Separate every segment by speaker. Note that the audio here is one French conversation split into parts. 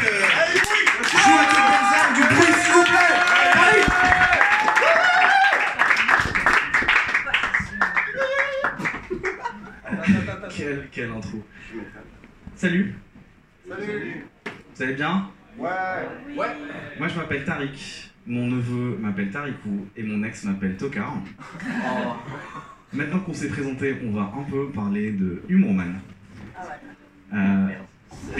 Speaker 1: que joue avec les bonnes armes, du bruit, s'il vous plaît. Allez.
Speaker 2: Quelle intro. Salut.
Speaker 3: Salut
Speaker 2: Vous allez bien?
Speaker 3: Ouais Ouais
Speaker 2: Moi je m'appelle Tariq, mon neveu m'appelle Tarikou et mon ex m'appelle Tokar. Maintenant qu'on s'est présenté, on va un peu parler de Humorman. Euh,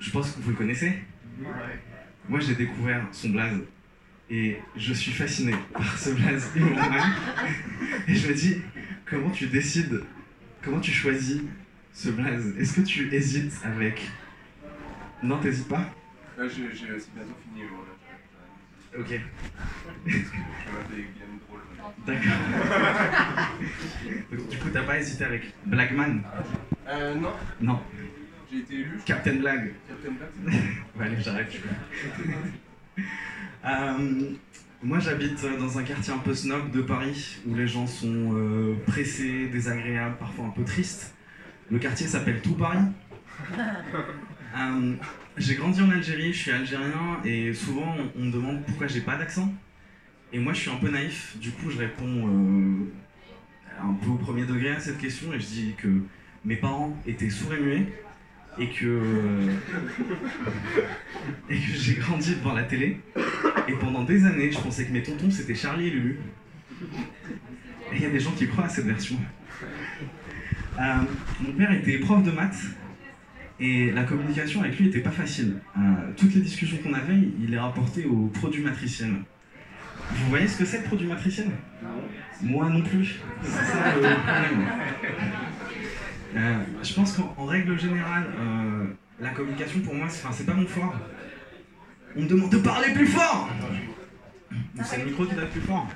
Speaker 2: je pense que vous le connaissez. Moi j'ai découvert son blaze et je suis fasciné par ce blaze Humorman. Et je me dis, comment tu décides, comment tu choisis ce blaze? Est-ce que tu hésites avec... Non, t'hésites pas?
Speaker 3: Là, j'ai j'ai- bientôt fini.
Speaker 2: Ok, d'accord. Du coup, t'as pas hésité avec Blackman?
Speaker 3: Euh, non,
Speaker 2: Non.
Speaker 3: J'ai été élu.
Speaker 2: Captain Blague
Speaker 3: Captain Black.
Speaker 2: Ouais, allez, j'arrête. Euh, moi, j'habite dans un quartier un peu snob de Paris où les gens sont euh, pressés, désagréables, parfois un peu tristes. Le quartier s'appelle Tout Paris. Euh, j'ai grandi en Algérie, je suis algérien et souvent on, on me demande pourquoi j'ai pas d'accent. Et moi, je suis un peu naïf, du coup, je réponds euh, un peu au premier degré à cette question et je dis que mes parents étaient sourds et muets et que euh, et que j'ai grandi devant la télé. Et pendant des années, je pensais que mes tontons c'était Charlie et Lulu. Et il y a des gens qui croient à cette version. Euh, mon père était prof de maths et la communication avec lui n'était pas facile. Euh, toutes les discussions qu'on avait, il les rapportait au produit matriciel. Vous voyez ce que c'est le produit matriciel? Moi non plus. C'est ça le problème. Euh, je pense qu'en en règle générale, euh, la communication pour moi, c'est enfin, c'est pas mon fort. On me demande de parler plus fort Donc, C'est le micro qui doit être plus fort.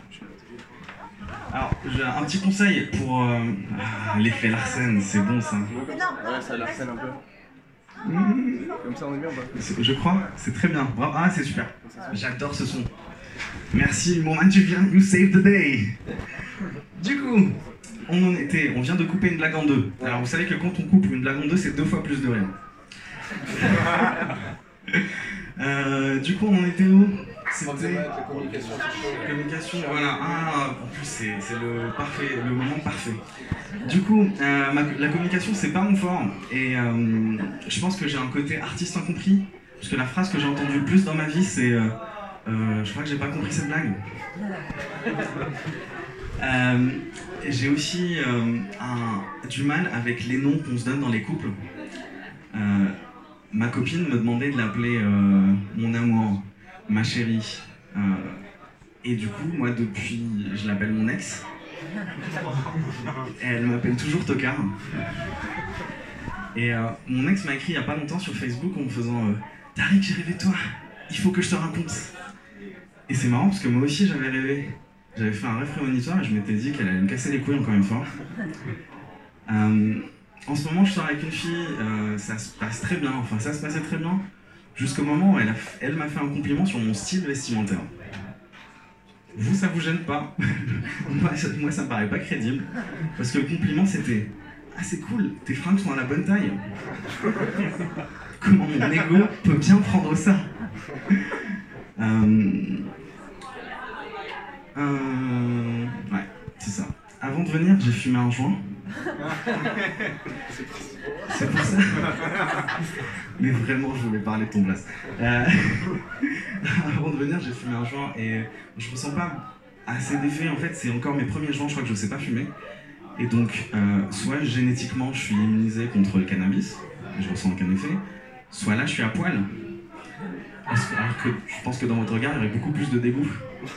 Speaker 2: Alors, j'ai un petit conseil pour euh, ah, l'effet Larsen, c'est bon ça.
Speaker 3: Ouais, ça l'arsène un peu. Comme ça, on est bien ou pas
Speaker 2: C'est- Je crois, c'est très bien. Bravo. Ah, c'est super. J'adore ce son. Merci, Humourman, tu viens, you save the day. Du coup, on en était, on vient de couper une blague en deux. Alors, vous savez que quand on coupe une blague en deux, c'est deux fois plus de rire. Euh, du coup, on en était où?
Speaker 3: C'était la communication,
Speaker 2: communication. Voilà. Ah, en plus, c'est c'est le parfait, le moment parfait. Du coup, euh, ma- la communication, c'est pas mon fort. Et euh, je pense que j'ai un côté artiste incompris. Parce que la phrase que j'ai entendue le plus dans ma vie, c'est euh, euh, Je crois que j'ai pas compris cette blague. Euh, j'ai aussi euh, du mal avec les noms qu'on se donne dans les couples. Euh, ma copine me demandait de l'appeler mon amour, ma chérie. Et du coup, moi, depuis, je l'appelle mon ex. Elle m'appelle toujours Tokar. Et mon ex m'a écrit il y a pas longtemps sur Facebook en me faisant Tariq, j'ai rêvé de toi, il faut que je te raconte. Et c'est marrant parce que moi aussi j'avais rêvé. J'avais fait un rêve prémonitoire et je m'étais dit qu'elle allait me casser les couilles encore une fois. Euh, en ce moment, je sors avec une fille, euh, ça se passe très bien, enfin ça se passait très bien, jusqu'au moment où elle, m'a fait un compliment sur mon style vestimentaire. Vous, ça vous gêne pas? Moi, ça, moi, me paraît pas crédible, parce que le compliment c'était Ah, c'est cool, tes fringues sont à la bonne taille. Comment mon ego peut bien prendre ça? Euh, euh, Ouais, c'est ça. Avant de venir, j'ai fumé un joint. C'est pour ça. Mais vraiment, je voulais parler de ton blast. Euh, Avant de venir, j'ai fumé un joint et je ressens pas assez d'effet. En fait, c'est encore mes premiers joints, je crois que je sais pas fumer. Et donc, euh, soit génétiquement, je suis immunisé contre le cannabis, je ressens aucun effet, soit là, je suis à poil. Parce que- alors que je pense que dans votre regard, il y aurait beaucoup plus de dégoût.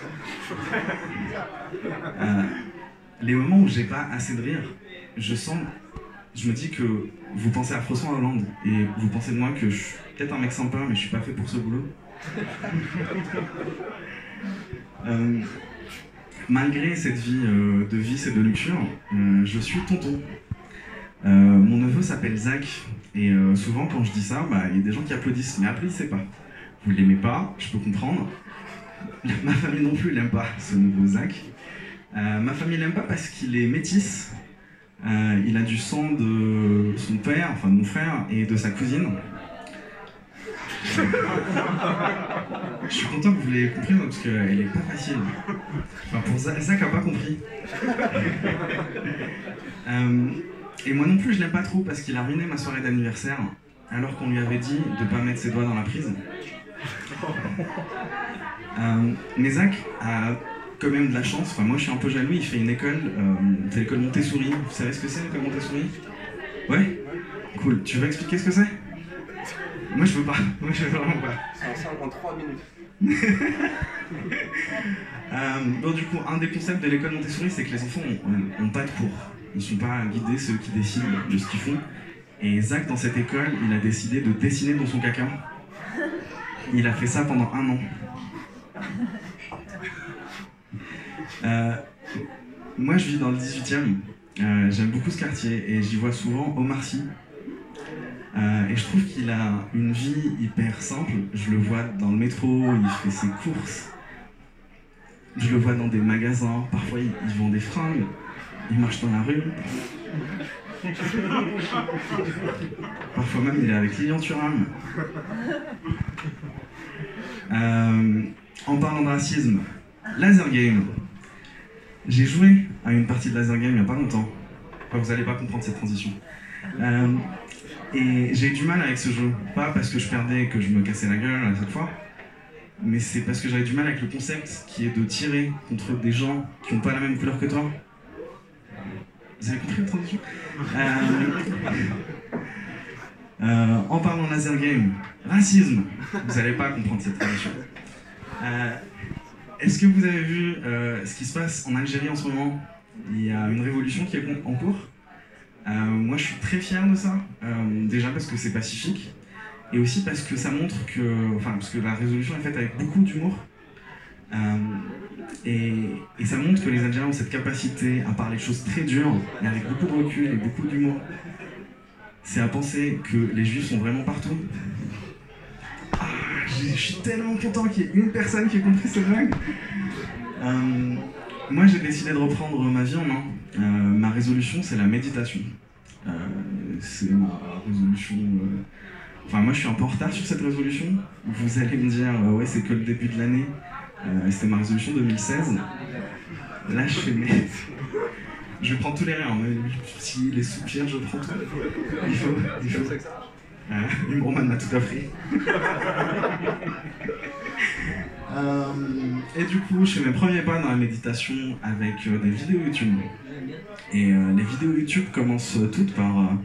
Speaker 2: Euh, les moments où j'ai pas assez de rire, je sens, je me dis que vous pensez à François Hollande et vous pensez de moi que je suis peut-être un mec sympa, mais je suis pas fait pour ce boulot. Euh, malgré cette vie euh, de vice et de luxure, je suis tonton. Mon neveu s'appelle Zach et souvent quand je dis ça, bah, il y a des gens qui applaudissent, mais applaudissez pas. Vous l'aimez pas, je peux comprendre. Ma famille non plus l'aime pas, ce nouveau Zach. Euh, ma famille l'aime pas parce qu'il est métis. Euh, il a du sang de son père, enfin de mon frère, et de sa cousine. Je suis content que vous l'ayez compris parce qu'elle est pas facile. Enfin, pour Zach, Zach a pas compris. Euh, et moi non plus, je l'aime pas trop parce qu'il a ruiné ma soirée d'anniversaire alors qu'on lui avait dit de pas mettre ses doigts dans la prise. Euh, mais Zach a quand même de la chance. Enfin, moi, je suis un peu jaloux. Il fait une école, euh, c'est l'école Montessori. Vous savez ce que c'est l'école Montessori? Ouais? Cool. Tu veux expliquer ce que c'est? Moi, je veux pas. Moi, je veux vraiment pas.
Speaker 3: C'est ensemble en 3 minutes.
Speaker 2: Euh, bon, du coup, un des concepts de l'école Montessori, c'est que les enfants ont, ont pas de cours. Ils sont pas guidés, ceux qui décident de ce qu'ils font. Et Zach, dans cette école, il a décidé de dessiner dans son caca. Il a fait ça pendant un an. Euh, moi, je vis dans le 18e. Euh, J'aime beaucoup ce quartier et j'y vois souvent Omar Sy. Euh, et je trouve qu'il a une vie hyper simple. Je le vois dans le métro, il fait ses courses. Je le vois dans des magasins. Parfois, il, il vend des fringues. Il marche dans la rue. Parfois même, il est avec Lilian Thuram. Euh, en parlant de racisme, Laser Game. J'ai joué à une partie de Laser Game il n'y a pas longtemps. Enfin, vous n'allez pas comprendre cette transition. Euh, et j'ai eu du mal avec ce jeu. Pas parce que je perdais et que je me cassais la gueule à chaque fois, mais c'est parce que j'avais du mal avec le concept qui est de tirer contre des gens qui n'ont pas la même couleur que toi. Vous avez compris la transition Euh, euh, En parlant laser game, racisme, vous n'allez pas comprendre cette transition. Euh, Est-ce que vous avez vu euh, ce qui se passe en Algérie en ce moment? Il y a une révolution qui est en cours. Moi, je suis très fier de ça. Déjà parce que c'est pacifique, et aussi parce que ça montre que, enfin, parce que la résolution est faite avec beaucoup d'humour. Euh, et, ça montre que les Algériens ont cette capacité à parler de choses très dures, et avec beaucoup de recul et beaucoup d'humour. C'est à penser que les juifs sont vraiment partout. Ah, je suis tellement content qu'il y ait une personne qui ait compris cette blague. Euh, moi, j'ai décidé de reprendre ma vie en main. Euh, ma résolution, c'est la méditation. C'est ma résolution. Enfin, moi, je suis un peu en retard sur cette résolution. Vous allez me dire, ouais, c'est que le début de l'année. Euh, C'était ma résolution 2016. Là, je fais mes. Je prends tous les mais Si les soupirs, je prends tout. Il faut. Il faut. Euh, m'a tout appris. Euh, et du coup, je fais mes premiers pas dans la méditation avec euh, des vidéos YouTube. Et euh, les vidéos YouTube commencent toutes par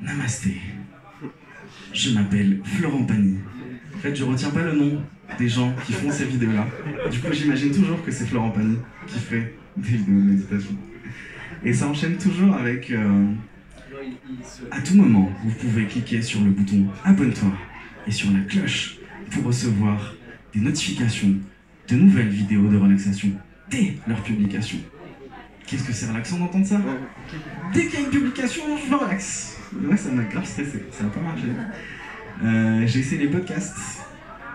Speaker 2: Namasté. Je m'appelle Florent Pagny. En fait, je retiens pas le nom des gens qui font ces vidéos-là. Du coup, j'imagine toujours que c'est Florent Pagny qui fait des vidéos de méditation. Et ça enchaîne toujours avec. euh, à tout moment, vous pouvez cliquer sur le bouton Abonne-toi et sur la cloche pour recevoir des notifications de nouvelles vidéos de relaxation dès leur publication. Qu'est-ce que c'est relaxant d'entendre ça? Dès qu'il y a une publication, je me relaxe. Ouais, ça m'a grave stressé, ça n'a pas marché. Euh, J'ai essayé les podcasts.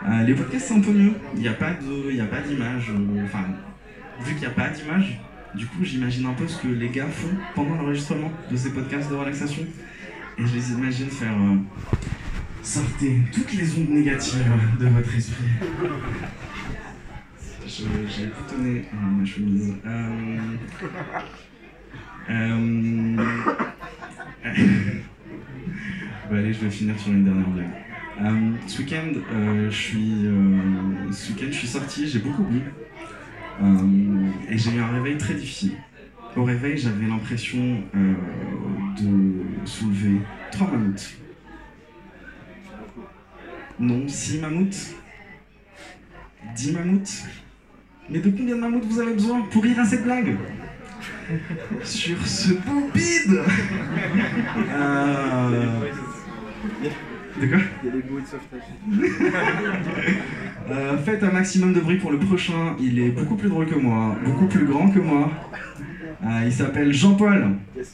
Speaker 2: Euh, les podcasts, c'est un peu mieux. Il n'y a pas d'image. euh, Enfin, vu qu'il n'y a pas d'image, du coup, j'imagine un peu ce que les gars font pendant l'enregistrement de ces podcasts de relaxation. Et je les imagine faire euh, sortez toutes les ondes négatives de votre esprit. J'ai boutonné euh, ma chemise. Euh, Bon, allez, je vais finir sur une dernière blague. Euh, ce week-end, euh, je suis, euh, ce week-end, je suis sorti, j'ai beaucoup bu. Et j'ai eu un réveil très difficile. Au réveil, j'avais l'impression de soulever trois mammouths. Non, six mammouths. Dix mammouths. Mais de combien de mammouths vous avez besoin pour rire à cette blague? Sur ce beau bide De quoi
Speaker 3: Il y a des bruits de sauvetage.
Speaker 2: Euh, Faites un maximum de bruit pour le prochain. Il est beaucoup plus drôle que moi, beaucoup plus grand que moi. Euh, il s'appelle Jean-Paul.
Speaker 3: Yes.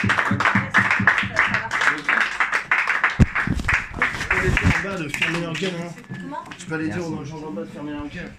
Speaker 1: Tu peux aller dire en bas de fermer leur gueule, hein. Tu peux aller dire aux gens en bas de fermer leur gueule.